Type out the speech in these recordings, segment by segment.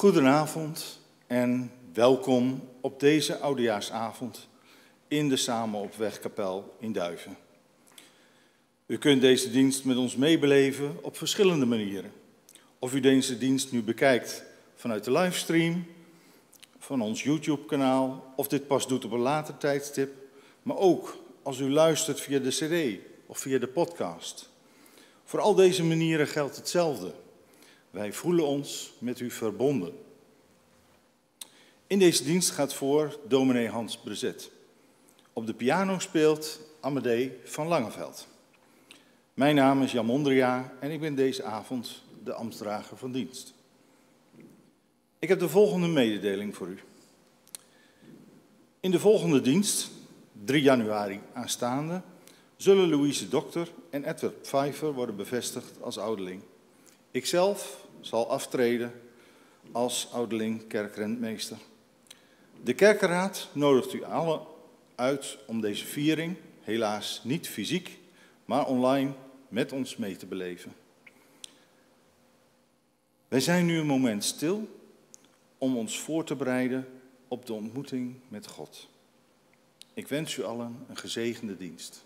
Goedenavond en welkom op deze oudejaarsavond in de Samen op Wegkapel in Duiven. U kunt deze dienst met ons meebeleven op verschillende manieren. Of u deze dienst nu bekijkt vanuit de livestream, van ons YouTube-kanaal, of dit pas doet op een later tijdstip, maar ook als u luistert via de CD of via de podcast. Voor al deze manieren geldt hetzelfde. Wij voelen ons met u verbonden. In deze dienst gaat voor dominee Hans Brezet. Op de piano speelt Amadee van Langeveld. Mijn naam is Jan Mondria en ik ben deze avond de ambtsdrager van dienst. Ik heb de volgende mededeling voor u. In de volgende dienst, 3 januari aanstaande, zullen Louise Dokter en Edward Pfeiffer worden bevestigd als ouderling. Ikzelf zal aftreden als ouderling kerkrentmeester. De kerkenraad nodigt u allen uit om deze viering, helaas niet fysiek, maar online, met ons mee te beleven. Wij zijn nu een moment stil om ons voor te bereiden op de ontmoeting met God. Ik wens u allen een gezegende dienst.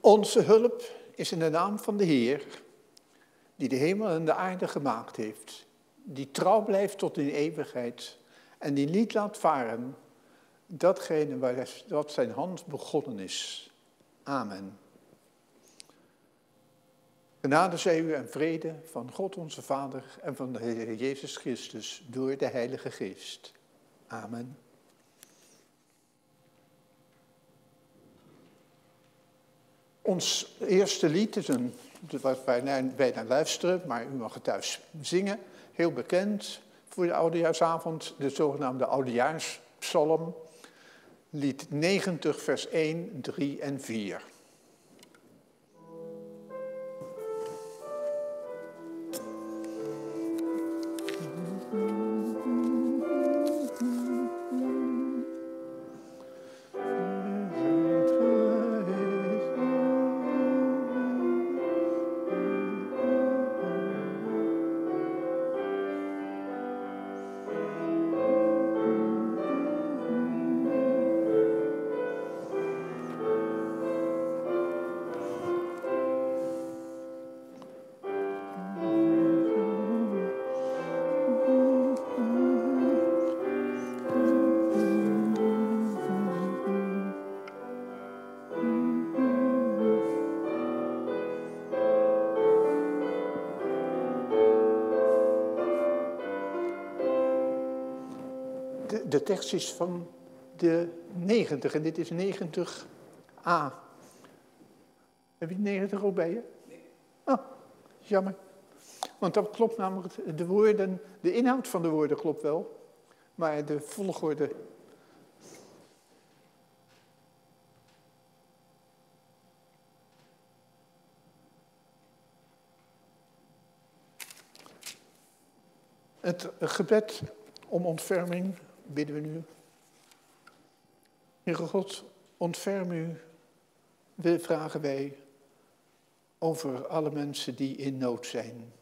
Onze hulp is in de naam van de Heer, die de hemel en de aarde gemaakt heeft, die trouw blijft tot in eeuwigheid en die niet laat varen datgene wat zijn hand begonnen is. Amen. Genade zij u en vrede van God onze Vader en van de Heer Jezus Christus door de Heilige Geest. Amen. Ons eerste lied is een, wat wij naar, luisteren, maar u mag het thuis zingen. Heel bekend voor de oudejaarsavond, de zogenaamde oudejaarspsalm. Lied 90, vers 1, 3 en 4. De tekst is van de 90 en dit is 90a. Heb je 90 ook bij je? Nee. Oh, jammer. Want dat klopt namelijk, de woorden, de inhoud van de woorden klopt wel, maar de volgorde. Het gebed om ontferming bidden we nu. Heere God, ontferm u, vragen wij, over alle mensen die in nood zijn.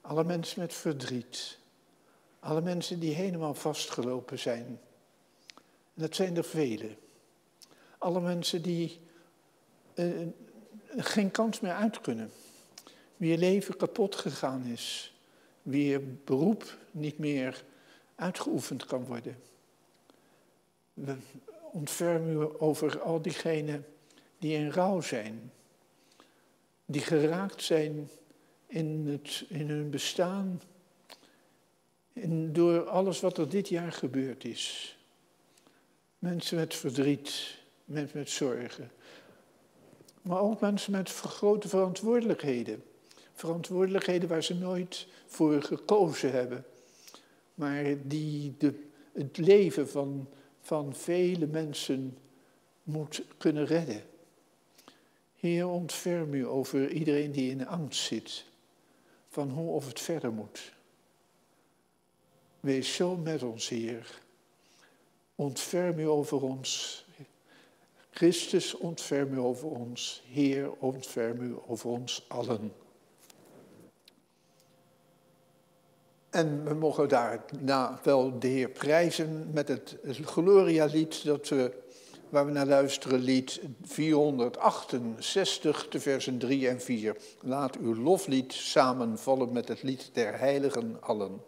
Alle mensen met verdriet. Alle mensen die helemaal vastgelopen zijn. En dat zijn er vele. Alle mensen die uh, geen kans meer uit kunnen. Wie je leven kapot gegaan is. Wie beroep niet meer uitgeoefend kan worden. We ontferm u over al diegenen die in rouw zijn, die geraakt zijn in, het, in hun bestaan, in, door alles wat er dit jaar gebeurd is. Mensen met verdriet, mensen met zorgen, maar ook mensen met grote verantwoordelijkheden. Verantwoordelijkheden waar ze nooit voor gekozen hebben, maar die de, het leven van, van vele mensen moet kunnen redden. Heer, ontferm u over iedereen die in angst zit, van hoe of het verder moet. Wees zo met ons, Heer. Ontferm u over ons. Christus, ontferm u over ons. Heer, ontferm u over ons allen. En we mogen daarna wel de Heer prijzen met het Gloria-lied dat we, waar we naar luisteren, lied 468, de versen 3 en 4. Laat uw loflied samenvallen met het lied der heiligen allen.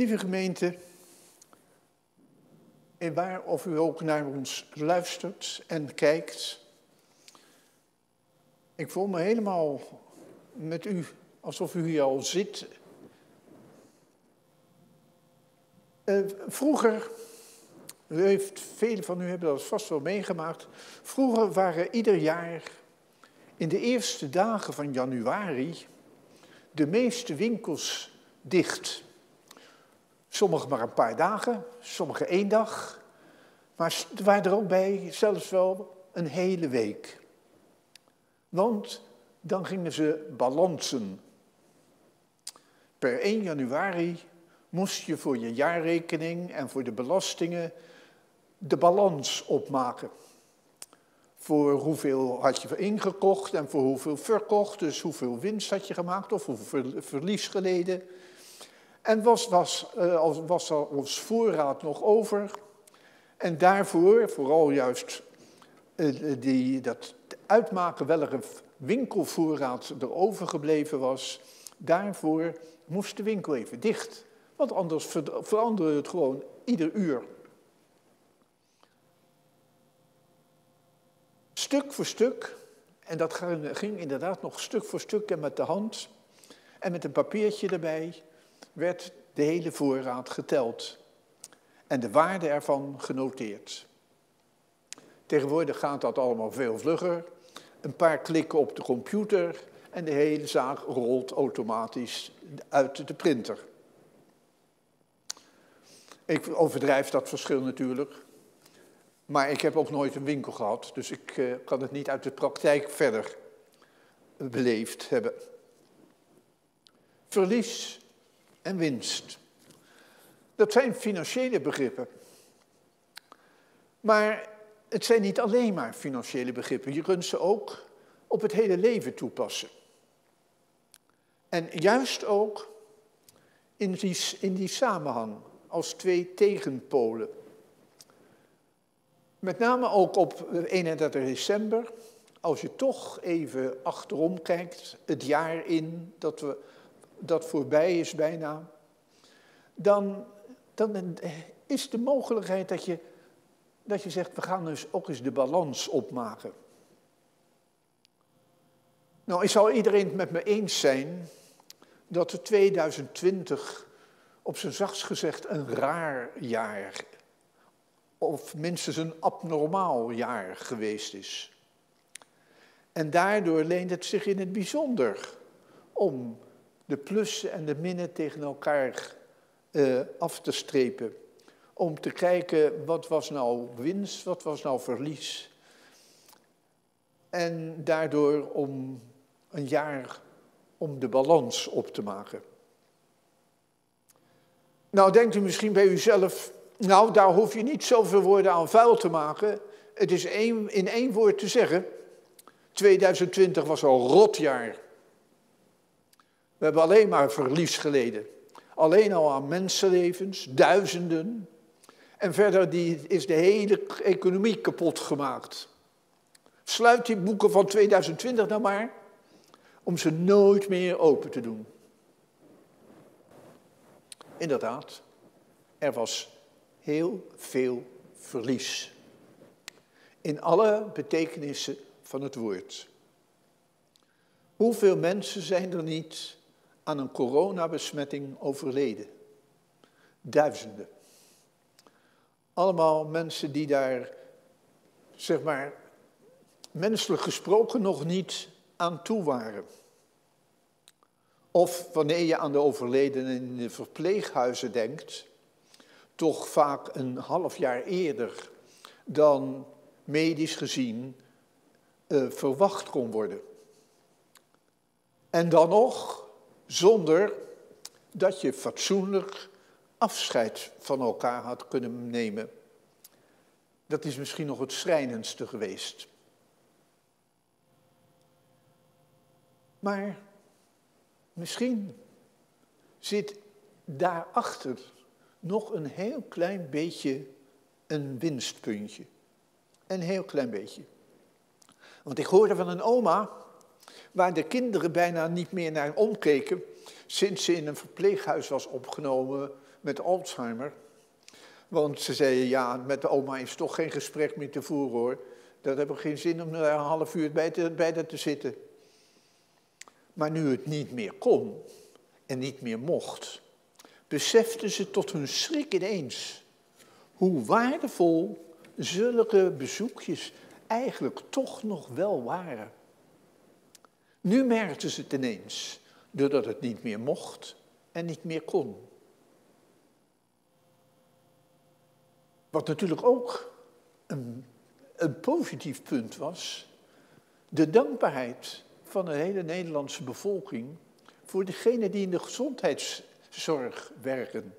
Lieve gemeente, en waar of u ook naar ons luistert en kijkt, ik voel me helemaal met u alsof u hier al zit. Uh, vroeger, heeft, velen van u hebben dat vast wel meegemaakt, vroeger waren ieder jaar in de eerste dagen van januari de meeste winkels dicht. Sommige maar een paar dagen, sommige één dag. Maar er waren er ook bij zelfs wel een hele week. Want dan gingen ze balansen. Per 1 januari moest je voor je jaarrekening en voor de belastingen de balans opmaken. Voor hoeveel had je ingekocht en voor hoeveel verkocht, dus hoeveel winst had je gemaakt of hoeveel verlies geleden. En was, was, uh, was er ons voorraad nog over? En daarvoor, vooral juist uh, die, dat uitmaken welke winkelvoorraad er overgebleven was, daarvoor moest de winkel even dicht. Want anders veranderde het gewoon ieder uur. Stuk voor stuk, en dat ging inderdaad nog stuk voor stuk en met de hand en met een papiertje erbij werd de hele voorraad geteld en de waarde ervan genoteerd. Tegenwoordig gaat dat allemaal veel vlugger. Een paar klikken op de computer en de hele zaak rolt automatisch uit de printer. Ik overdrijf dat verschil natuurlijk. Maar ik heb ook nooit een winkel gehad, dus ik uh, kan het niet uit de praktijk verder beleefd hebben. Verlies en winst. Dat zijn financiële begrippen. Maar het zijn niet alleen maar financiële begrippen. Je kunt ze ook op het hele leven toepassen. En juist ook in die, in die samenhang als twee tegenpolen. Met name ook op 31 december, als je toch even achterom kijkt, het jaar in dat, we, dat voorbij is bijna, dan, dan is de mogelijkheid dat je, dat je zegt, we gaan dus ook eens de balans opmaken. Nou, ik zal iedereen het met me eens zijn dat de 2020 op zijn zachtst gezegd een raar jaar, of minstens een abnormaal jaar geweest is. En daardoor leent het zich in het bijzonder om de plussen en de minnen tegen elkaar uh, af te strepen. Om te kijken wat was nou winst, wat was nou verlies. En daardoor om een jaar om de balans op te maken. Nou denkt u misschien bij uzelf, nou daar hoef je niet zoveel woorden aan vuil te maken. Het is één, in één woord te zeggen, 2020 was al rotjaar. We hebben alleen maar verlies geleden. Alleen al aan mensenlevens, duizenden. En verder die, is de hele economie kapot gemaakt. Sluit die boeken van 2020 nou maar, om ze nooit meer open te doen. Inderdaad, er was heel veel verlies. In alle betekenissen van het woord. Hoeveel mensen zijn er niet aan een coronabesmetting overleden? Duizenden. Allemaal mensen die daar, zeg maar, menselijk gesproken nog niet aan toe waren. Of wanneer je aan de overledenen in de verpleeghuizen denkt, toch vaak een half jaar eerder dan medisch gezien uh, verwacht kon worden. En dan nog zonder dat je fatsoenlijk afscheid van elkaar had kunnen nemen. Dat is misschien nog het schrijnendste geweest. Maar misschien zit daarachter nog een heel klein beetje een winstpuntje. Een heel klein beetje. Want ik hoorde van een oma waar de kinderen bijna niet meer naar omkeken sinds ze in een verpleeghuis was opgenomen met Alzheimer. Want ze zeiden, ja, met de oma is toch geen gesprek meer te voeren hoor. Dat hebben we geen zin om daar een half uur bij, te, bij te zitten. Maar nu het niet meer kon en niet meer mocht, beseften ze tot hun schrik ineens hoe waardevol zulke bezoekjes eigenlijk toch nog wel waren. Nu merkten ze het ineens, doordat het niet meer mocht en niet meer kon. Wat natuurlijk ook een, een positief punt was, de dankbaarheid van de hele Nederlandse bevolking voor degenen die in de gezondheidszorg werken.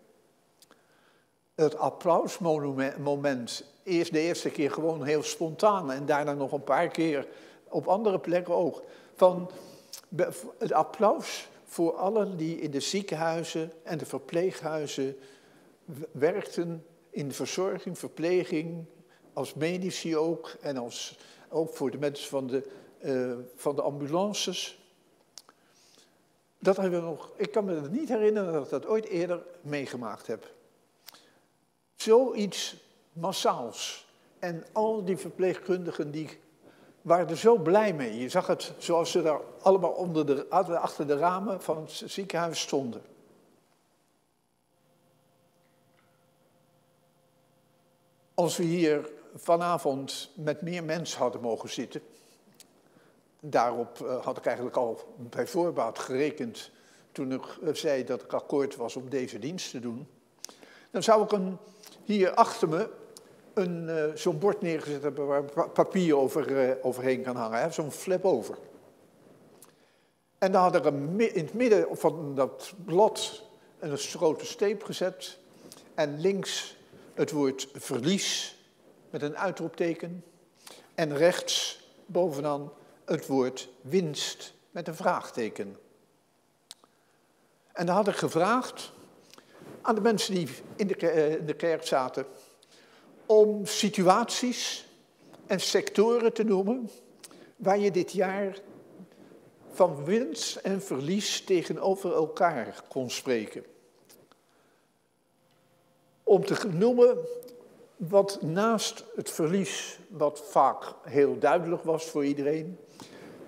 Het applausmoment, eerst de eerste keer gewoon heel spontaan en daarna nog een paar keer op andere plekken ook. Van het applaus voor allen die in de ziekenhuizen en de verpleeghuizen werkten in de verzorging, verpleging, als medici ook en als, ook voor de mensen van de uh, van de ambulances. Dat hebben we nog, ik kan me niet herinneren dat ik dat ooit eerder meegemaakt heb. Zoiets massaals. En al die verpleegkundigen die waren er zo blij mee. Je zag het zoals ze daar allemaal onder de, achter de ramen van het ziekenhuis stonden. Als we hier vanavond met meer mensen hadden mogen zitten, daarop eh, had ik eigenlijk al bij voorbaat gerekend toen ik eh, zei dat ik akkoord was om deze dienst te doen. Dan zou ik een, hier achter me een, uh, zo'n bord neergezet hebben waar papier over, overheen kan hangen, zo'n flap over. En dan had ik in het midden van dat blad een grote steep gezet en links het woord verlies met een uitroepteken en rechts bovenaan het woord winst met een vraagteken. En dan had ik gevraagd aan de mensen die in de, eh, in de kerk zaten om situaties en sectoren te noemen waar je dit jaar van winst en verlies tegenover elkaar kon spreken. Om te noemen wat naast het verlies, wat vaak heel duidelijk was voor iedereen,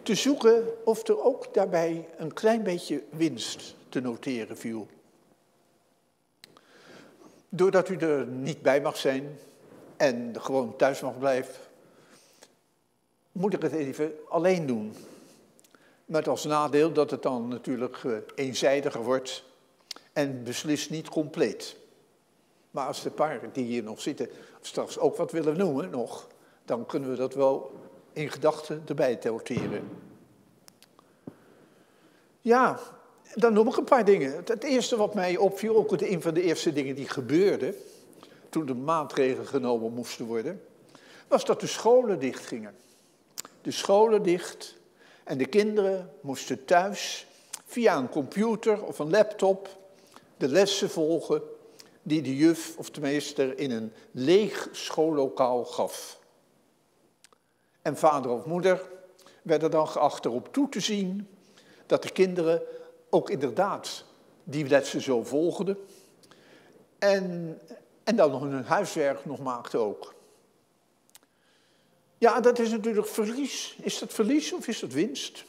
te zoeken of er ook daarbij een klein beetje winst te noteren viel. Doordat u er niet bij mag zijn en gewoon thuis mag blijven, moet ik het even alleen doen. Met als nadeel dat het dan natuurlijk eh, eenzijdiger wordt en beslist niet compleet. Maar als de paar die hier nog zitten straks ook wat willen noemen nog, dan kunnen we dat wel in gedachten erbij noteren. Ja, dan noem ik een paar dingen. Het eerste wat mij opviel, ook een van de eerste dingen die gebeurden, toen de maatregelen genomen moesten worden, was dat de scholen dichtgingen. De scholen dicht en de kinderen moesten thuis via een computer of een laptop de lessen volgen die de juf of de meester in een leeg schoollokaal gaf. En vader of moeder werden dan geacht erop toe te zien dat de kinderen ook inderdaad die lessen zo volgden. En, en dan nog hun huiswerk nog maakten ook. Ja, dat is natuurlijk verlies. Is dat verlies of is dat winst?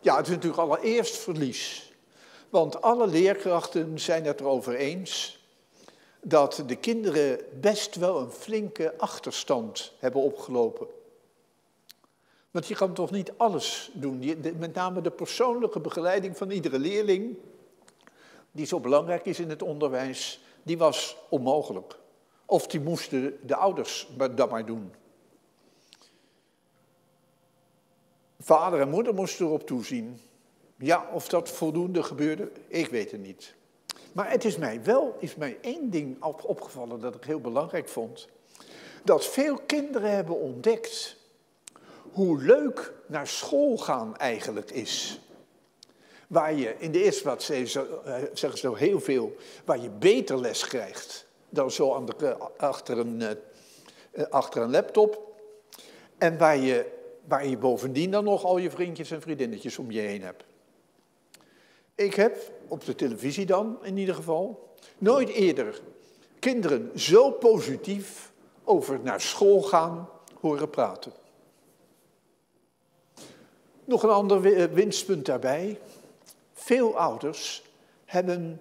Ja, het is natuurlijk allereerst verlies. Want alle leerkrachten zijn het erover eens dat de kinderen best wel een flinke achterstand hebben opgelopen. Want je kan toch niet alles doen. Met name de persoonlijke begeleiding van iedere leerling, die zo belangrijk is in het onderwijs, die was onmogelijk. Of die moesten de ouders dat maar doen. Vader en moeder moesten erop toezien. Ja, of dat voldoende gebeurde, ik weet het niet. Maar het is mij wel is mij één ding opgevallen dat ik heel belangrijk vond. Dat veel kinderen hebben ontdekt hoe leuk naar school gaan eigenlijk is. Waar je in de eerste plaats, eh, zeggen ze zo heel veel, waar je beter les krijgt dan zo de, achter, een, eh, achter een laptop. En waar je, waar je bovendien dan nog al je vriendjes en vriendinnetjes om je heen hebt. Ik heb op de televisie dan in ieder geval nooit eerder kinderen zo positief over naar school gaan horen praten. Nog een ander eh, winstpunt daarbij. Veel ouders hebben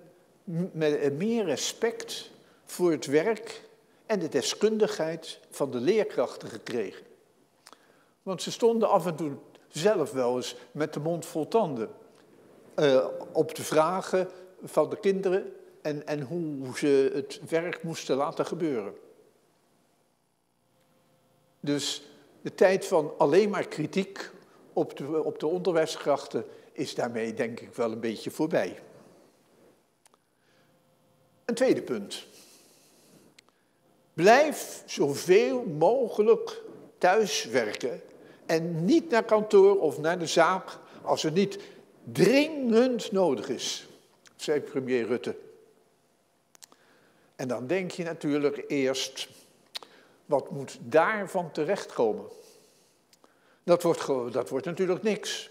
eh, meer respect voor het werk en de deskundigheid van de leerkrachten gekregen. Want ze stonden af en toe zelf wel eens met de mond vol tanden uh, op de vragen van de kinderen en, en hoe ze het werk moesten laten gebeuren. Dus de tijd van alleen maar kritiek op de, op de onderwijskrachten is daarmee denk ik wel een beetje voorbij. Een tweede punt. Blijf zoveel mogelijk thuiswerken en niet naar kantoor of naar de zaak als er niet dringend nodig is, zei premier Rutte. En dan denk je natuurlijk eerst, wat moet daarvan terechtkomen? Dat wordt, dat wordt natuurlijk niks.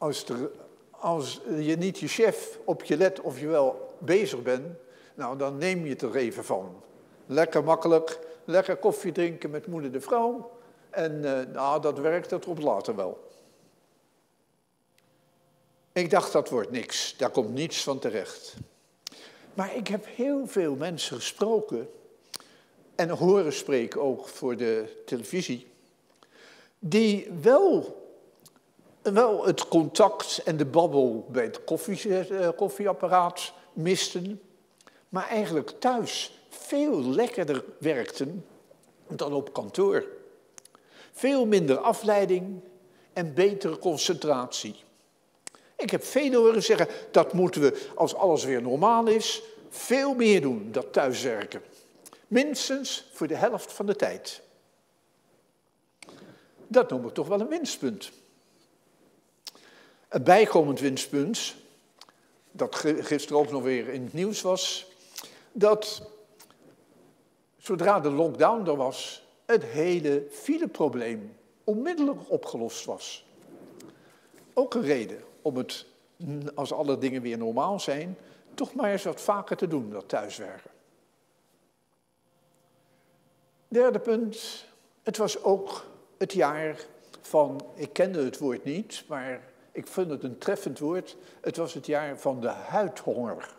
Als, er, als je niet je chef op je let of je wel bezig bent, nou dan neem je het er even van. Lekker makkelijk, lekker koffie drinken met moeder de vrouw. En uh, nou, dat werkt, dat op later wel. Ik dacht, dat wordt niks, daar komt niets van terecht. Maar ik heb heel veel mensen gesproken en horen spreken ook voor de televisie, die wel, wel het contact en de babbel bij het eh, koffieapparaat misten, maar eigenlijk thuis veel lekkerder werkten dan op kantoor. Veel minder afleiding en betere concentratie. Ik heb velen horen zeggen, dat moeten we, als alles weer normaal is, veel meer doen, dat thuiswerken. Minstens voor de helft van de tijd. Dat noem ik toch wel een winstpunt. Een bijkomend winstpunt, dat gisteren ook nog weer in het nieuws was, dat zodra de lockdown er was, het hele fileprobleem onmiddellijk opgelost was. Ook een reden om het, als alle dingen weer normaal zijn, toch maar eens wat vaker te doen, dat thuiswerken. Derde punt, het was ook het jaar van, ik kende het woord niet, maar ik vind het een treffend woord, het was het jaar van de huidhonger.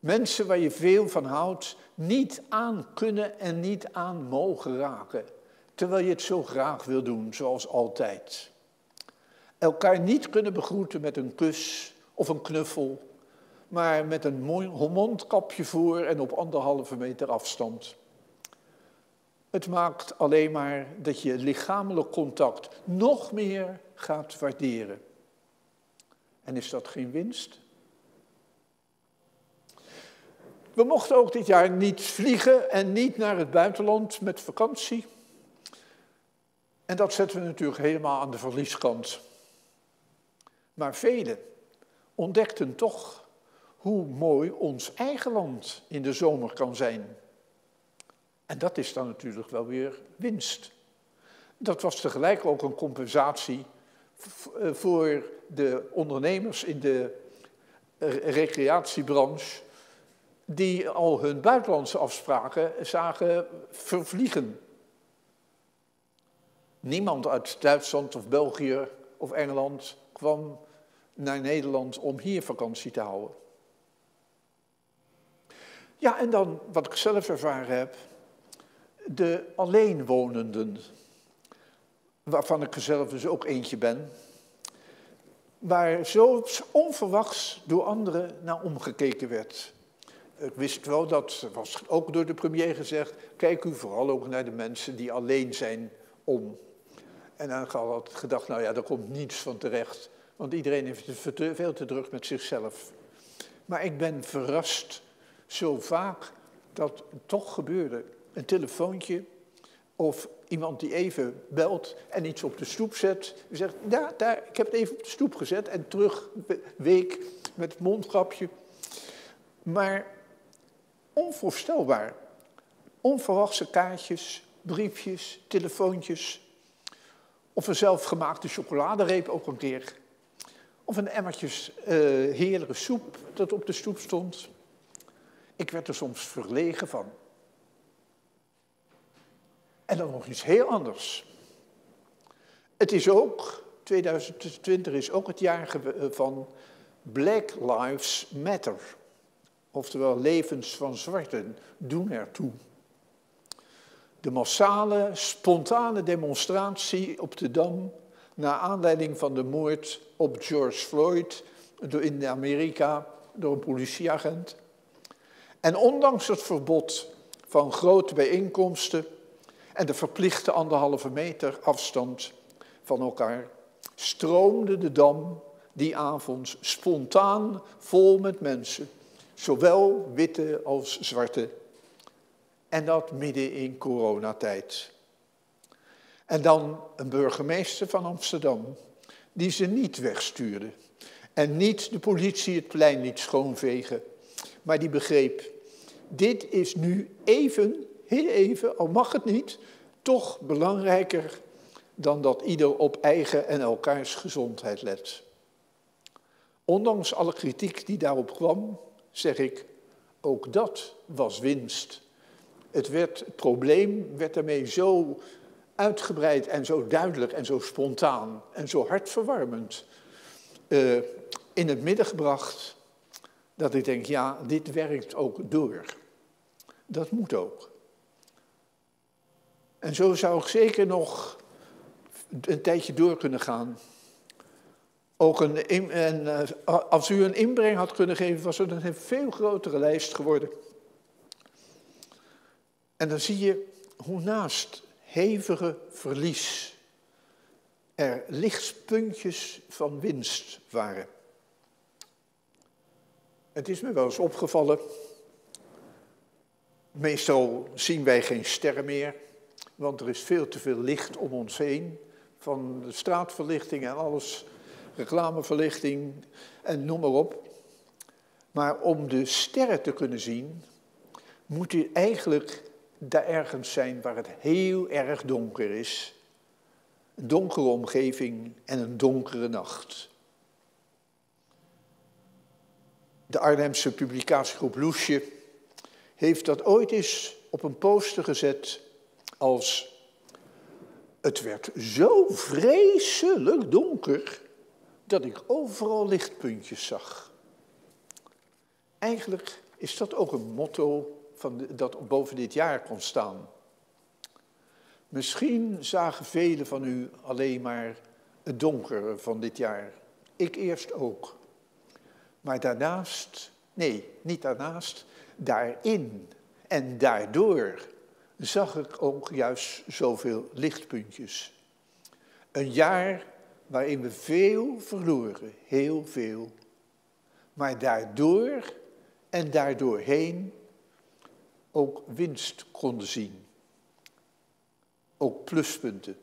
Mensen waar je veel van houdt, niet aan kunnen en niet aan mogen raken. Terwijl je het zo graag wil doen, zoals altijd. Elkaar niet kunnen begroeten met een kus of een knuffel, maar met een mondkapje voor en op anderhalve meter afstand. Het maakt alleen maar dat je lichamelijk contact nog meer gaat waarderen. En is dat geen winst? We mochten ook dit jaar niet vliegen en niet naar het buitenland met vakantie. En dat zetten we natuurlijk helemaal aan de verlieskant. Maar velen ontdekten toch hoe mooi ons eigen land in de zomer kan zijn. En dat is dan natuurlijk wel weer winst. Dat was tegelijk ook een compensatie voor de ondernemers in de recreatiebranche, die al hun buitenlandse afspraken zagen vervliegen. Niemand uit Duitsland of België of Engeland kwam naar Nederland om hier vakantie te houden. Ja, en dan wat ik zelf ervaren heb, de alleenwonenden, waarvan ik er zelf dus ook eentje ben, waar zo onverwachts door anderen naar omgekeken werd. Ik wist wel, dat was ook door de premier gezegd, kijk u vooral ook naar de mensen die alleen zijn om. En dan had ik gedacht, nou ja, daar komt niets van terecht, want iedereen heeft het veel te druk met zichzelf. Maar ik ben verrast zo vaak dat toch gebeurde een telefoontje of iemand die even belt en iets op de stoep zet. U zegt, ja, daar, ik heb het even op de stoep gezet en terug week met het mondgrapje. Maar onvoorstelbaar. Onverwachte kaartjes, briefjes, telefoontjes. Of een zelfgemaakte chocoladereep ook een keer. Of een emmertjes uh, heerlijke soep dat op de stoep stond. Ik werd er soms verlegen van. En dan nog iets heel anders. Het is ook, 2020 is ook het jaar eh, van Black Lives Matter. Oftewel levens van zwarten doen ertoe. De massale, spontane demonstratie op de Dam naar aanleiding van de moord op George Floyd in Amerika door een politieagent. En ondanks het verbod van grote bijeenkomsten en de verplichte anderhalve meter afstand van elkaar, stroomde de dam die avond spontaan vol met mensen, zowel witte als zwarte. En dat midden in coronatijd. En dan een burgemeester van Amsterdam, die ze niet wegstuurde. En niet de politie het plein liet schoonvegen, maar die begreep, dit is nu even even, al mag het niet, toch belangrijker dan dat ieder op eigen en elkaars gezondheid let. Ondanks alle kritiek die daarop kwam, zeg ik, ook dat was winst. Het, werd, probleem werd daarmee zo uitgebreid en zo duidelijk en zo spontaan en zo hartverwarmend uh, in het midden gebracht, dat ik denk, ja, dit werkt ook door. Dat moet ook. En zo zou ik zeker nog een tijdje door kunnen gaan. Ook een, en, eh, als u een inbreng had kunnen geven, was het een veel grotere lijst geworden. En dan zie je hoe naast hevige verlies er lichtpuntjes van winst waren. Het is me wel eens opgevallen. Meestal zien wij geen sterren meer want er is veel te veel licht om ons heen. Van de straatverlichting en alles, reclameverlichting en noem maar op. Maar om de sterren te kunnen zien, moet u eigenlijk daar ergens zijn waar het heel erg donker is. Een donkere omgeving en een donkere nacht. De Arnhemse publicatiegroep Loesje heeft dat ooit eens op een poster gezet als het werd zo vreselijk donker dat ik overal lichtpuntjes zag. Eigenlijk is dat ook een motto van dat boven dit jaar kon staan. Misschien zagen velen van u alleen maar het donkere van dit jaar. Ik eerst ook. Maar daarnaast, nee, niet daarnaast, daarin en daardoor zag ik ook juist zoveel lichtpuntjes. Een jaar waarin we veel verloren, heel veel. Maar daardoor en daardoorheen ook winst konden zien. Ook pluspunten.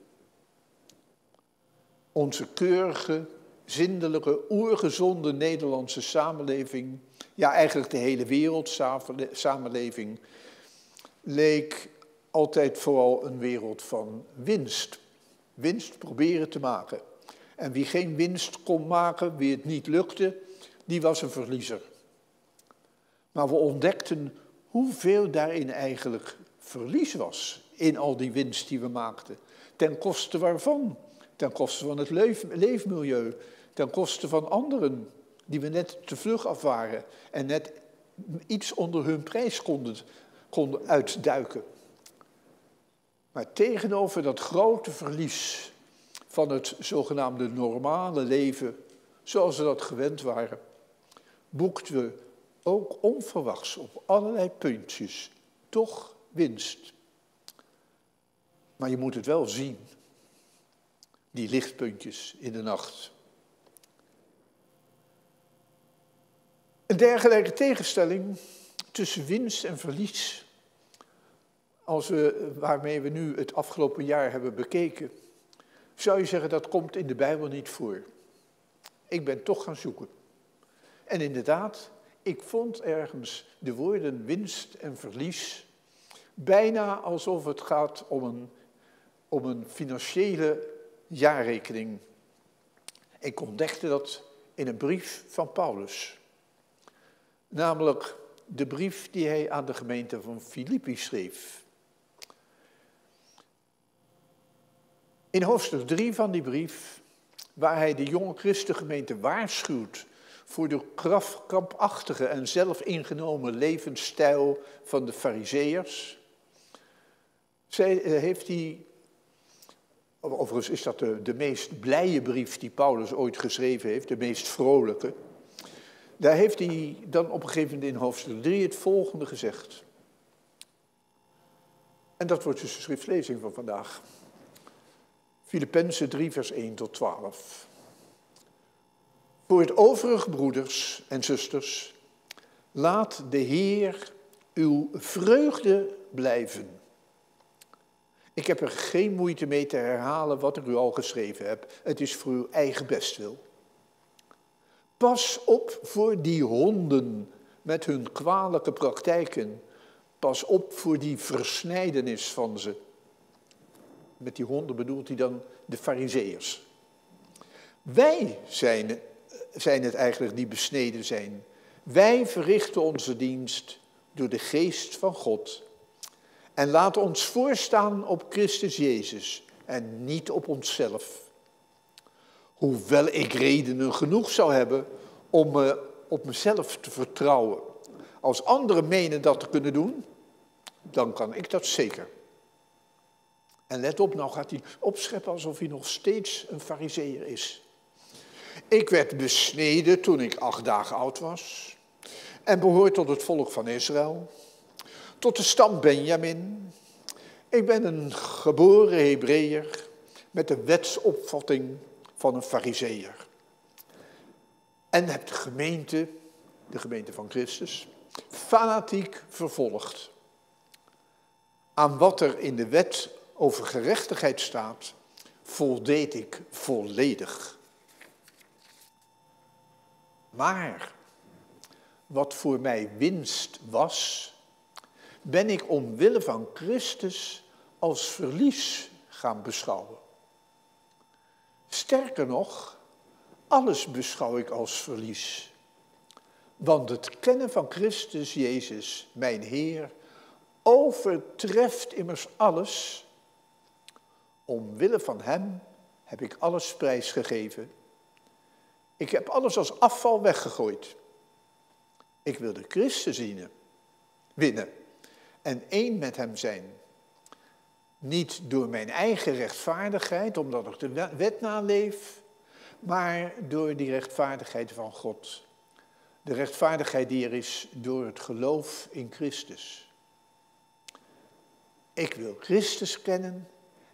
Onze keurige, zindelijke, oergezonde Nederlandse samenleving, ja eigenlijk de hele wereldsamenleving, leek altijd vooral een wereld van winst. Winst proberen te maken. En wie geen winst kon maken, wie het niet lukte, die was een verliezer. Maar we ontdekten hoeveel daarin eigenlijk verlies was in al die winst die we maakten. Ten koste waarvan? Ten koste van het leefmilieu, ten koste van anderen die we net te vlug af waren en net iets onder hun prijs konden, konden uitduiken. Maar tegenover dat grote verlies van het zogenaamde normale leven, zoals we dat gewend waren, boekten we ook onverwachts op allerlei puntjes toch winst. Maar je moet het wel zien, die lichtpuntjes in de nacht. Een dergelijke tegenstelling tussen winst en verlies, als we, waarmee we nu het afgelopen jaar hebben bekeken, zou je zeggen dat komt in de Bijbel niet voor. Ik ben toch gaan zoeken. En inderdaad, ik vond ergens de woorden winst en verlies bijna alsof het gaat om een, om een financiële jaarrekening. Ik ontdekte dat in een brief van Paulus. Namelijk de brief die hij aan de gemeente van Filippi schreef. In hoofdstuk 3 van die brief, waar hij de jonge christengemeente waarschuwt voor de krampachtige en zelfingenomen levensstijl van de fariseërs, eh, heeft hij, overigens is dat de, de meest blije brief die Paulus ooit geschreven heeft, de meest vrolijke, daar heeft hij dan op een gegeven moment in hoofdstuk 3 het volgende gezegd. En dat wordt dus de schriftlezing van vandaag. Filippenzen 3, vers 1 tot 12. Voor het overige broeders en zusters, laat de Heer uw vreugde blijven. Ik heb er geen moeite mee te herhalen wat ik u al geschreven heb. Het is voor uw eigen bestwil. Pas op voor die honden met hun kwalijke praktijken. Pas op voor die versnijdenis van ze. Met die honden bedoelt hij dan de fariseërs. Wij zijn, zijn het eigenlijk die besneden zijn. Wij verrichten onze dienst door de geest van God. En laten ons voorstaan op Christus Jezus en niet op onszelf. Hoewel ik redenen genoeg zou hebben om me op mezelf te vertrouwen. Als anderen menen dat te kunnen doen, dan kan ik dat zeker. En let op, nou gaat hij opscheppen alsof hij nog steeds een fariseer is. Ik werd besneden toen ik acht dagen oud was en behoor tot het volk van Israël, tot de stam Benjamin. Ik ben een geboren Hebreeër met de wetsopvatting van een fariseer. En heb de gemeente, de gemeente van Christus, fanatiek vervolgd. Aan wat er in de wet over gerechtigheid staat, voldeed ik volledig. Maar wat voor mij winst was, ben ik omwille van Christus als verlies gaan beschouwen. Sterker nog, alles beschouw ik als verlies. Want het kennen van Christus Jezus, mijn Heer, overtreft immers alles. Omwille van Hem heb ik alles prijsgegeven. Ik heb alles als afval weggegooid. Ik wil de Christus zien, winnen en één met Hem zijn. Niet door mijn eigen rechtvaardigheid, omdat ik de wet naleef, maar door die rechtvaardigheid van God. De rechtvaardigheid die er is door het geloof in Christus. Ik wil Christus kennen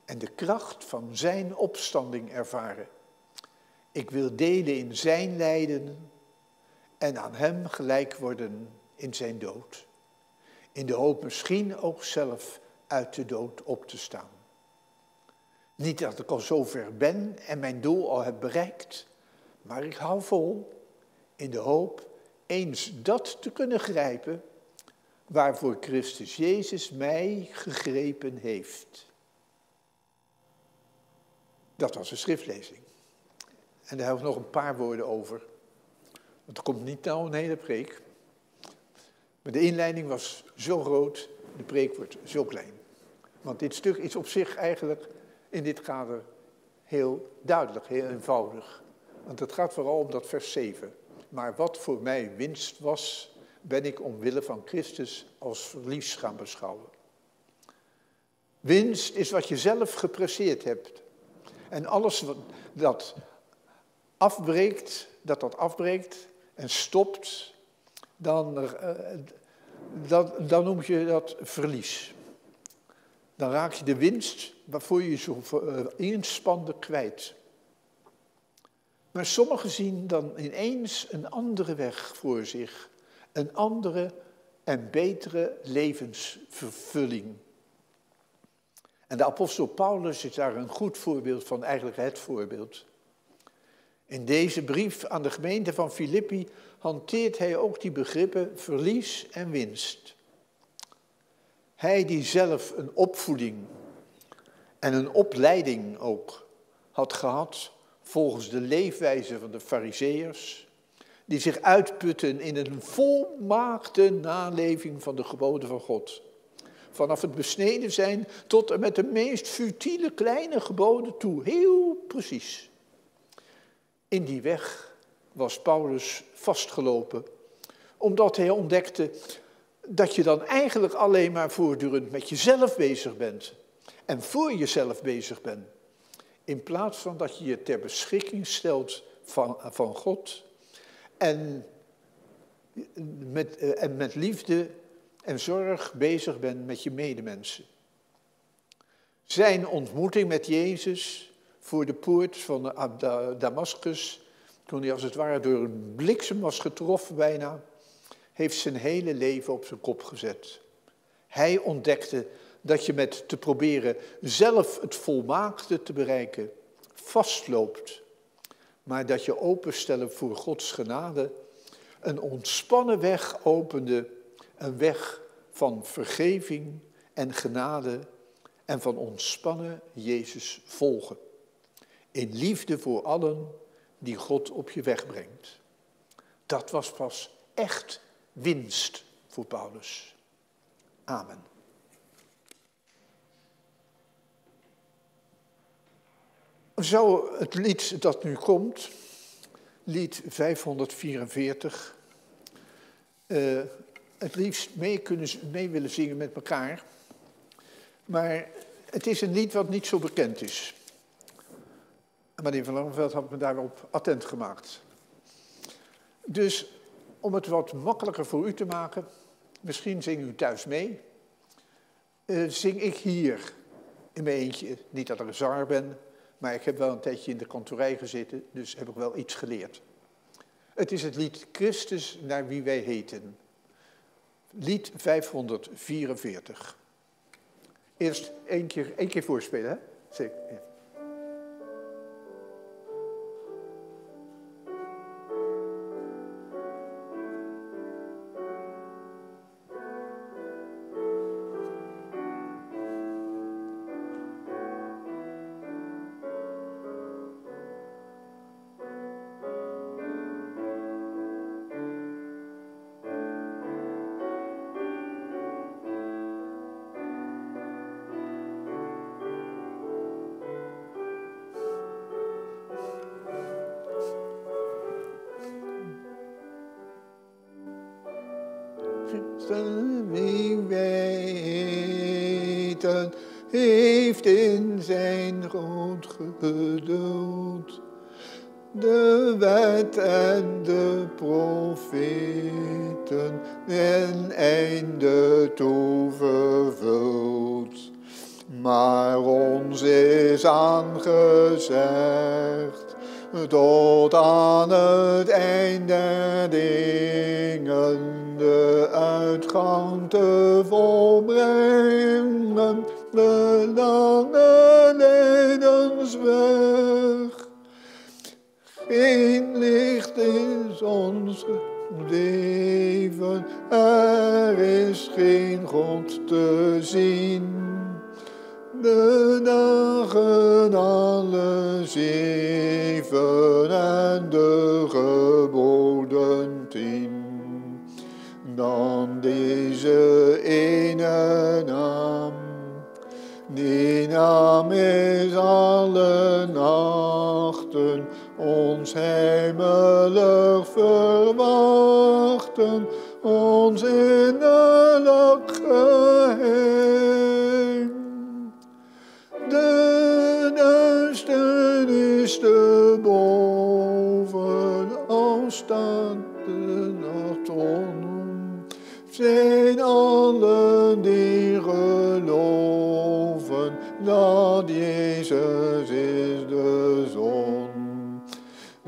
en de kracht van Zijn opstanding ervaren. Ik wil delen in Zijn lijden en aan Hem gelijk worden in Zijn dood. In de hoop misschien ook zelf uit de dood op te staan. Niet dat ik al zover ben en mijn doel al heb bereikt, maar ik hou vol in de hoop eens dat te kunnen grijpen waarvoor Christus Jezus mij gegrepen heeft. Dat was een schriftlezing. En daar heb ik nog een paar woorden over. Want er komt niet nou een hele preek. Maar de inleiding was zo groot, de preek wordt zo klein. Want dit stuk is op zich eigenlijk in dit kader heel duidelijk, heel eenvoudig. Want het gaat vooral om dat vers 7. Maar wat voor mij winst was, ben ik omwille van Christus als verlies gaan beschouwen. Winst is wat je zelf gepresseerd hebt. En alles wat dat afbreekt, dat dat afbreekt en stopt, dan, uh, dan, dan noem je dat verlies. Dan raak je de winst waarvoor je zo uh, inspande kwijt. Maar sommigen zien dan ineens een andere weg voor zich, een andere en betere levensvervulling. En de apostel Paulus is daar een goed voorbeeld van, eigenlijk het voorbeeld. In deze brief aan de gemeente van Filippi hanteert hij ook die begrippen verlies en winst. Hij die zelf een opvoeding en een opleiding ook had gehad volgens de leefwijze van de Fariseërs, die zich uitputten in een volmaakte naleving van de geboden van God. Vanaf het besneden zijn tot en met de meest futiele kleine geboden toe, heel precies. In die weg was Paulus vastgelopen, omdat hij ontdekte dat je dan eigenlijk alleen maar voortdurend met jezelf bezig bent en voor jezelf bezig bent. In plaats van dat je je ter beschikking stelt van, van God en met, eh, en met liefde en zorg bezig bent met je medemensen. Zijn ontmoeting met Jezus voor de poort van Damascus, toen hij als het ware door een bliksem was getroffen bijna, heeft zijn hele leven op zijn kop gezet. Hij ontdekte dat je met te proberen zelf het volmaakte te bereiken vastloopt, maar dat je openstellen voor Gods genade een ontspannen weg opende, een weg van vergeving en genade en van ontspannen Jezus volgen. In liefde voor allen die God op je weg brengt. Dat was pas echt winst voor Paulus. Amen. Zou het lied dat nu komt, lied 544, uh, eh, het liefst mee, kunnen, mee willen zingen met elkaar. Maar het is een lied wat niet zo bekend is. Meneer Van Langenveld had me daarop attent gemaakt. Dus om het wat makkelijker voor u te maken, misschien zing u thuis mee, uh, zing ik hier in mijn eentje. Niet dat ik een zanger ben, maar ik heb wel een tijdje in de kantorij gezeten, dus heb ik wel iets geleerd. Het is het lied Christus naar wie wij heten. Lied 544. Eerst één keer, één keer voorspelen, hè? Zeker. Lange levensweg. Geen licht is ons leven, er is geen God te zien. De dagen alle zeven en de geboden tien. Dan deze die naam is alle nachten ons hemelig verwachten, ons innerlijk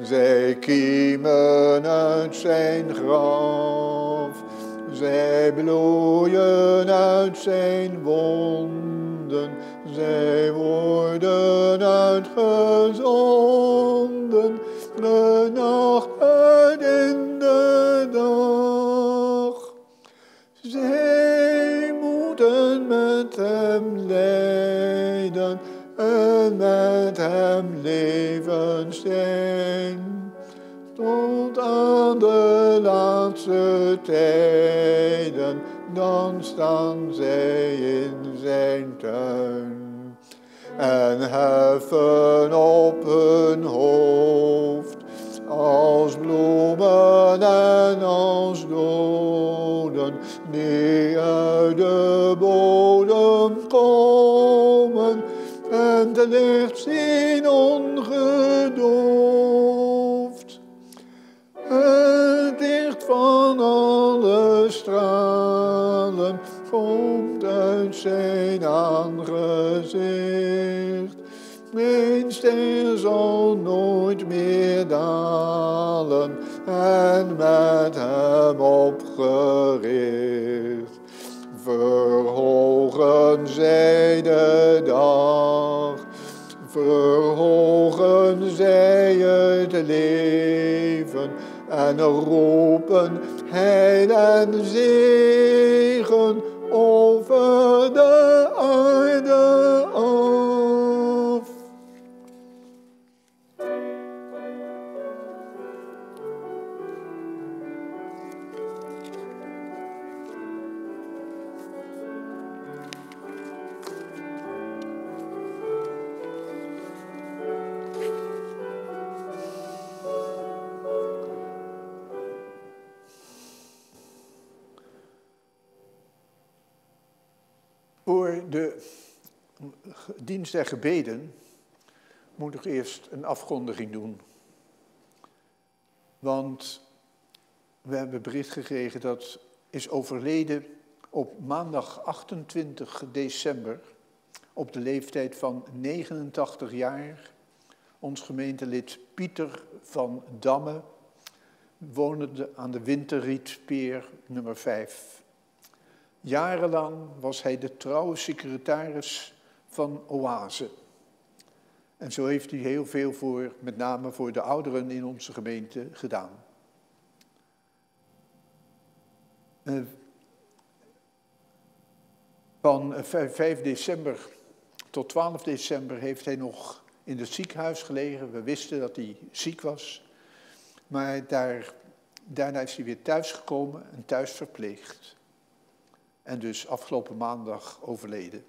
Zij kiemen uit zijn graf, zij bloeien uit zijn wonden, zij worden uitgezonden, de nacht uit in de dag. Zij moeten met hem lijden en met hem leven zijn. Laatste tijden, dan staan zij in zijn tuin. En heffen op hun hoofd, als bloemen en als doden, die uit de bodem komen en de licht zijn aangezicht. Mijn ster zal nooit meer dalen en met hem opgericht. Verhogen zij de dag, verhogen zij het leven en roepen heil en zegen der gebeden moet ik eerst een afkondiging doen. Want we hebben bericht gekregen dat is overleden op maandag 28 december op de leeftijd van 89 jaar ons gemeentelid Pieter van Damme, wonende aan de Winterrietpeer nummer 5. Jarenlang was hij de trouwe secretaris van Oase. En zo heeft hij heel veel voor, met name voor de ouderen in onze gemeente, gedaan. Uh, van 5 december tot 12 december heeft hij nog in het ziekenhuis gelegen. We wisten dat hij ziek was. Maar daar, daarna is hij weer thuisgekomen en thuis verpleegd en dus afgelopen maandag overleden.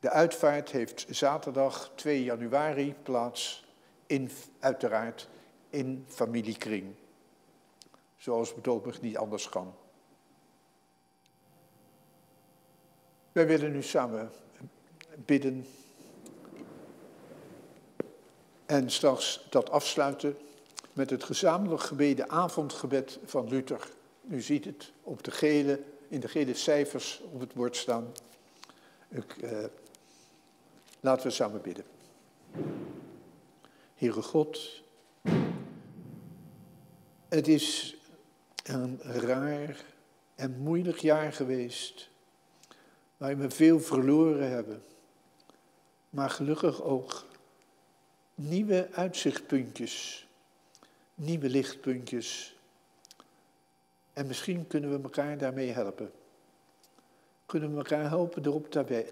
De uitvaart heeft zaterdag 2 januari plaats, in, uiteraard in familiekring. Zoals bedoeld niet anders kan. Wij willen nu samen bidden en straks dat afsluiten met het gezamenlijk gebeden avondgebed van Luther. U ziet het op de gele, in de gele cijfers op het bord staan. Ik, eh, laten we samen bidden. Heere God, het is een raar en moeilijk jaar geweest, waarin we veel verloren hebben, maar gelukkig ook nieuwe uitzichtpuntjes, nieuwe lichtpuntjes. En misschien kunnen we elkaar daarmee helpen. Kunnen we elkaar helpen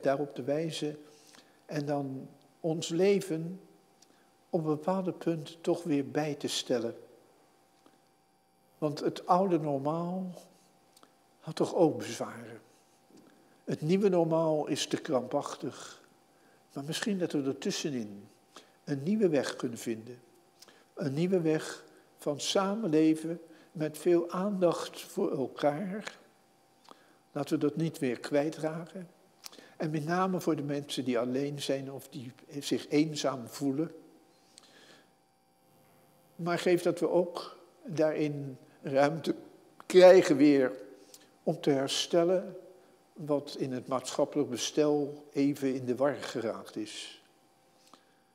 daarop te wijzen en dan ons leven op een bepaalde punt toch weer bij te stellen. Want het oude normaal had toch ook bezwaren. Het nieuwe normaal is te krampachtig. Maar misschien dat we er tussenin een nieuwe weg kunnen vinden. Een nieuwe weg van samenleven met veel aandacht voor elkaar. Laten we dat niet weer kwijtraken. En met name voor de mensen die alleen zijn of die zich eenzaam voelen. Maar geef dat we ook daarin ruimte krijgen weer om te herstellen wat in het maatschappelijk bestel even in de war geraakt is.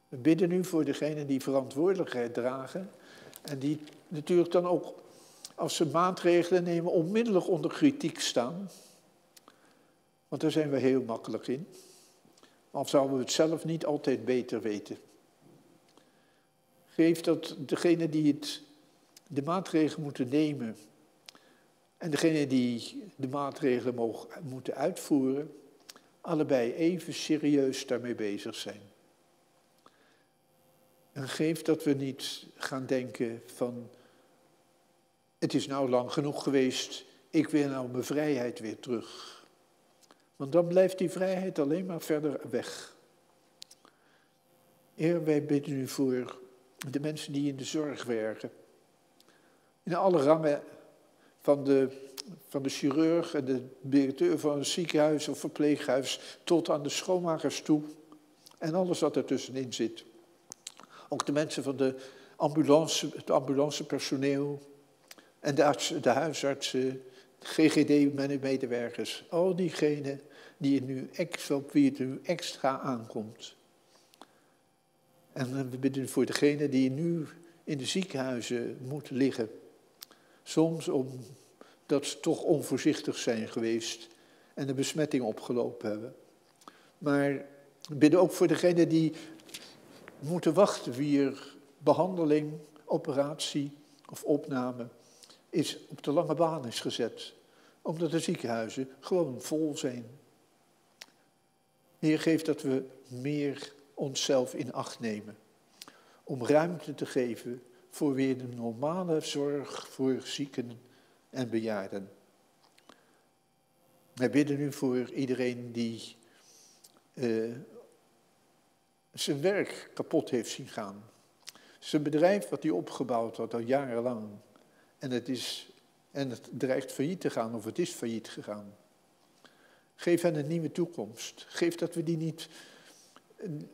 We bidden nu voor degenen die verantwoordelijkheid dragen en die natuurlijk dan ook als ze maatregelen nemen onmiddellijk onder kritiek staan. Want daar zijn we heel makkelijk in. Al zouden we het zelf niet altijd beter weten. Geef dat degene die het, de maatregelen moeten nemen en degene die de maatregelen mogen, moeten uitvoeren, allebei even serieus daarmee bezig zijn. En geef dat we niet gaan denken van, het is nou lang genoeg geweest, ik wil nou mijn vrijheid weer terug. Want dan blijft die vrijheid alleen maar verder weg. Heer, wij bidden u voor de mensen die in de zorg werken. In alle rangen van de, van de chirurg en de directeur van een ziekenhuis of verpleeghuis tot aan de schoonmakers toe. En alles wat ertussenin zit. Ook de mensen van de ambulance, het ambulancepersoneel en de, de huisartsen, GGD-medewerkers. Al diegenen die nu extra, op wie het nu extra aankomt. En we bidden voor degenen die nu in de ziekenhuizen moeten liggen. Soms omdat ze toch onvoorzichtig zijn geweest en de besmetting opgelopen hebben. Maar we bidden ook voor degenen die moeten wachten wie er behandeling, operatie of opname is op de lange baan is gezet. Omdat de ziekenhuizen gewoon vol zijn. Heer, geef dat we meer onszelf in acht nemen. Om ruimte te geven voor weer de normale zorg voor zieken en bejaarden. Wij bidden nu voor iedereen die uh, zijn werk kapot heeft zien gaan. Zijn bedrijf wat hij opgebouwd had al jarenlang. En het, is, en het dreigt failliet te gaan of het is failliet gegaan. Geef hen een nieuwe toekomst. Geef dat we die niet,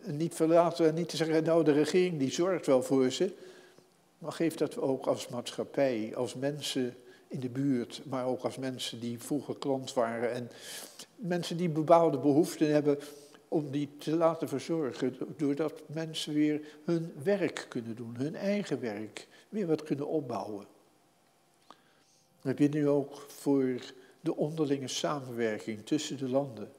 niet verlaten en niet te zeggen, nou de regering die zorgt wel voor ze. Maar geef dat we ook als maatschappij, als mensen in de buurt, maar ook als mensen die vroeger klant waren en mensen die bepaalde behoeften hebben, om die te laten verzorgen, doordat mensen weer hun werk kunnen doen, hun eigen werk, weer wat kunnen opbouwen. We bidden nu ook voor de onderlinge samenwerking tussen de landen.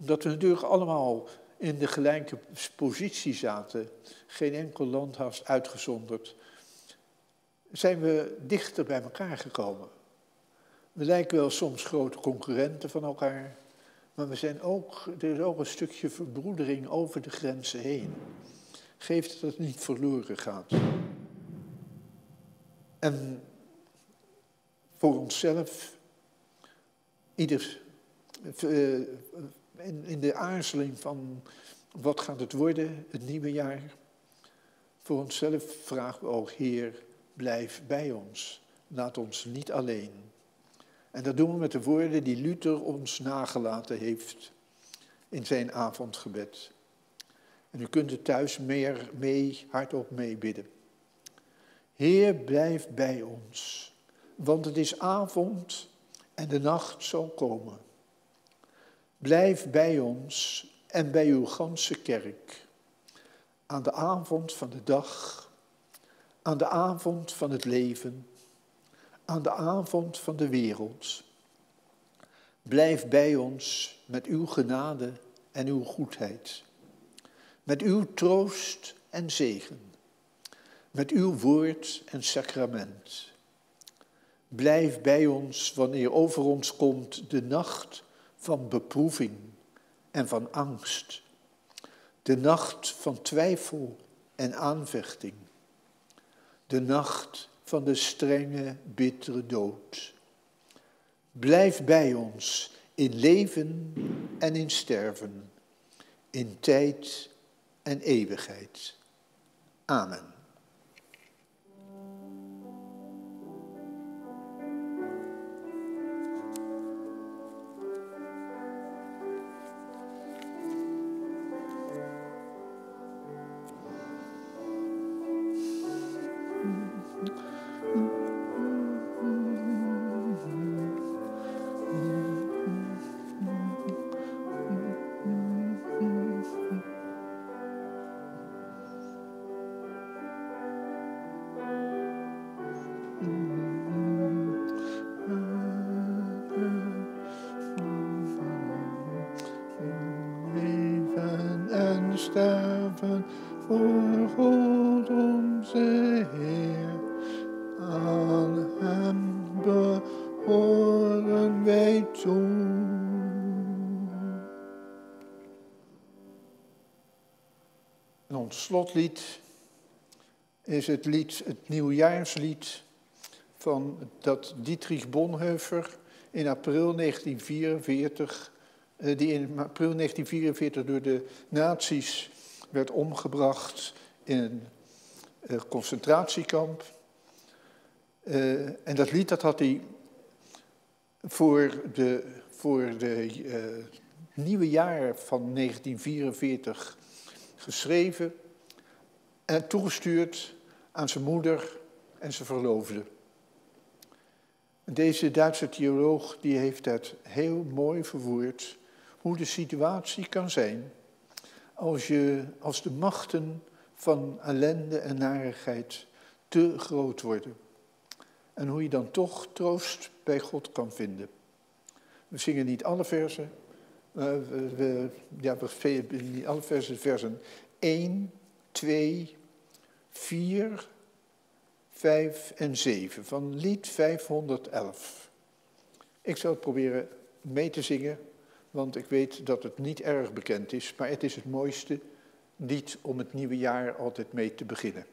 Omdat we natuurlijk allemaal in de gelijke positie zaten, geen enkel land was uitgezonderd, zijn we dichter bij elkaar gekomen. We lijken wel soms grote concurrenten van elkaar, maar we zijn ook, er is ook een stukje verbroedering over de grenzen heen. Geef dat het niet verloren gaat. En voor onszelf ieder eh, in, in de aarzeling van wat gaat het worden, het nieuwe jaar. Voor onszelf vragen we ook, Heer, blijf bij ons. Laat ons niet alleen. En dat doen we met de woorden die Luther ons nagelaten heeft in zijn avondgebed. En u kunt het thuis meer mee, hardop meebidden. Heer, blijf bij ons, want het is avond en de nacht zal komen. Blijf bij ons en bij uw ganse kerk. Aan de avond van de dag, aan de avond van het leven, aan de avond van de wereld. Blijf bij ons met uw genade en uw goedheid, met uw troost en zegen, met uw woord en sacrament. Blijf bij ons wanneer over ons komt de nacht van beproeving en van angst, de nacht van twijfel en aanvechting, de nacht van de strenge, bittere dood. Blijf bij ons in leven en in sterven, in tijd en eeuwigheid. Amen. Sterven voor God onze Heer. Aan hem behoren wij toe. Ons slotlied is het lied, het nieuwjaarslied van dat Dietrich Bonhoeffer in april 1944 eh, die in april 1944 door de nazi's werd omgebracht in een eh, concentratiekamp. Uh, en dat lied dat had hij voor de, voor de nieuwe jaar van 1944 geschreven en toegestuurd aan zijn moeder en zijn verloofde. Deze Duitse theoloog die heeft dat heel mooi verwoord hoe de situatie kan zijn als, je, als de machten van ellende en narigheid te groot worden. En hoe je dan toch troost bij God kan vinden. We zingen niet alle versen, we, we, ja, we, niet alle versen, versen 1, 2, 4, 5 en 7 van lied 511. Ik zal het proberen mee te zingen want ik weet dat het niet erg bekend is, maar het is het mooiste lied om het nieuwe jaar altijd mee te beginnen.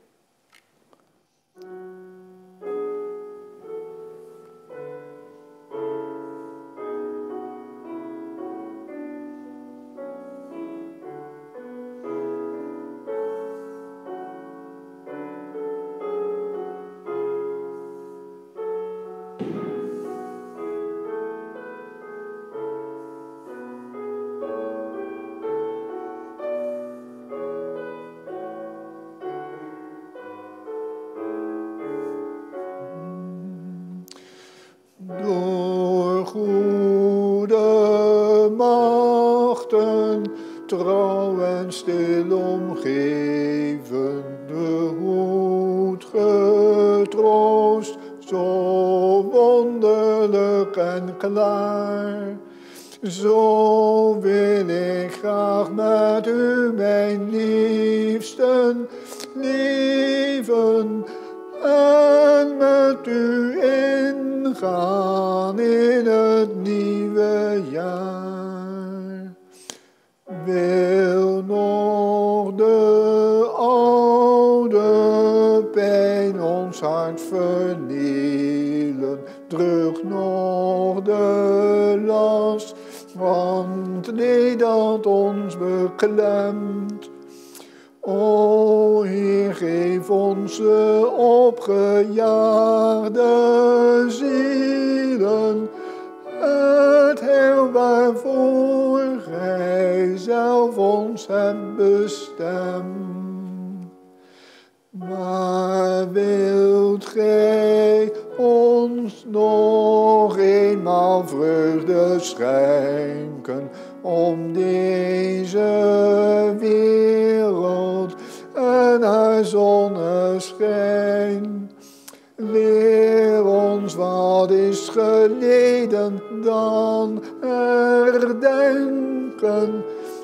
Dan herdenken.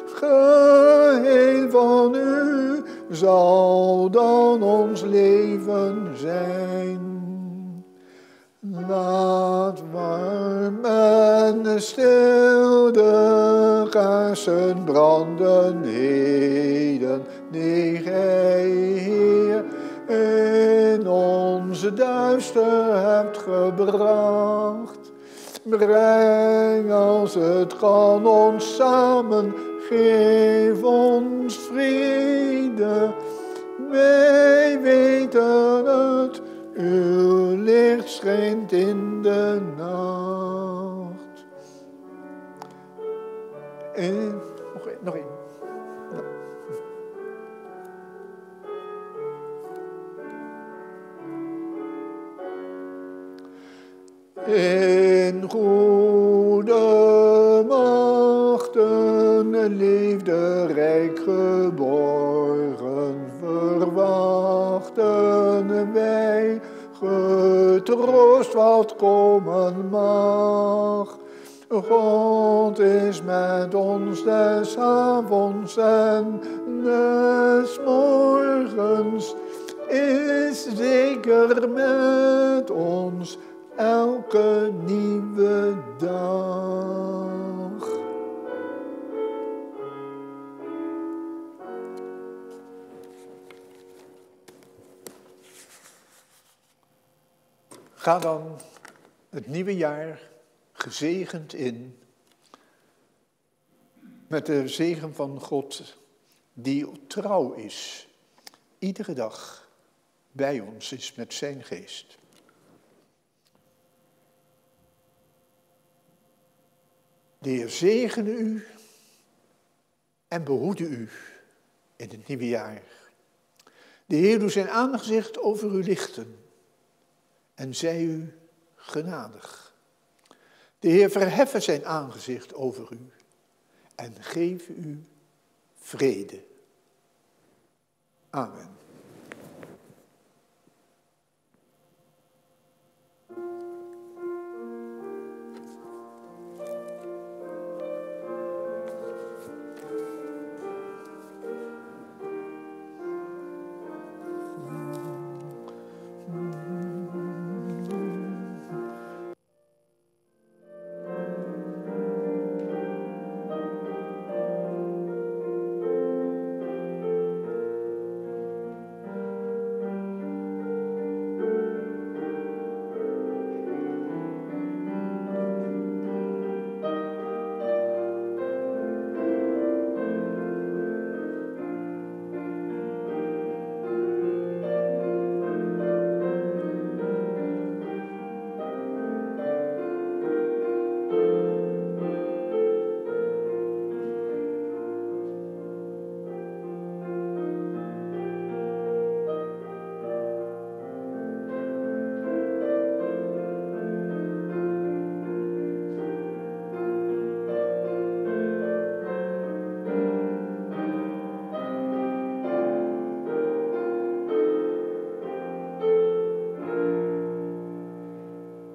Geheel van u zal dan ons leven zijn. Laat warm en stil de kaarsen branden heden, die gij, Heer, in onze duister hebt gebracht. Breng als het kan ons samen, geef ons vrede. Wij weten het uw licht schijnt in de nacht. En In goede machten liefde rijk geborgen verwachten wij getroost wat komen mag. God is met ons des avonds en des morgens is zeker met ons elke nieuwe dag. Ga dan het nieuwe jaar gezegend in met de zegen van God die trouw is, iedere dag bij ons is met zijn geest. De Heer zegene u en behoede u in het nieuwe jaar. De Heer doet zijn aangezicht over u lichten en zij u genadig. De Heer verheffen zijn aangezicht over u en geef u vrede. Amen.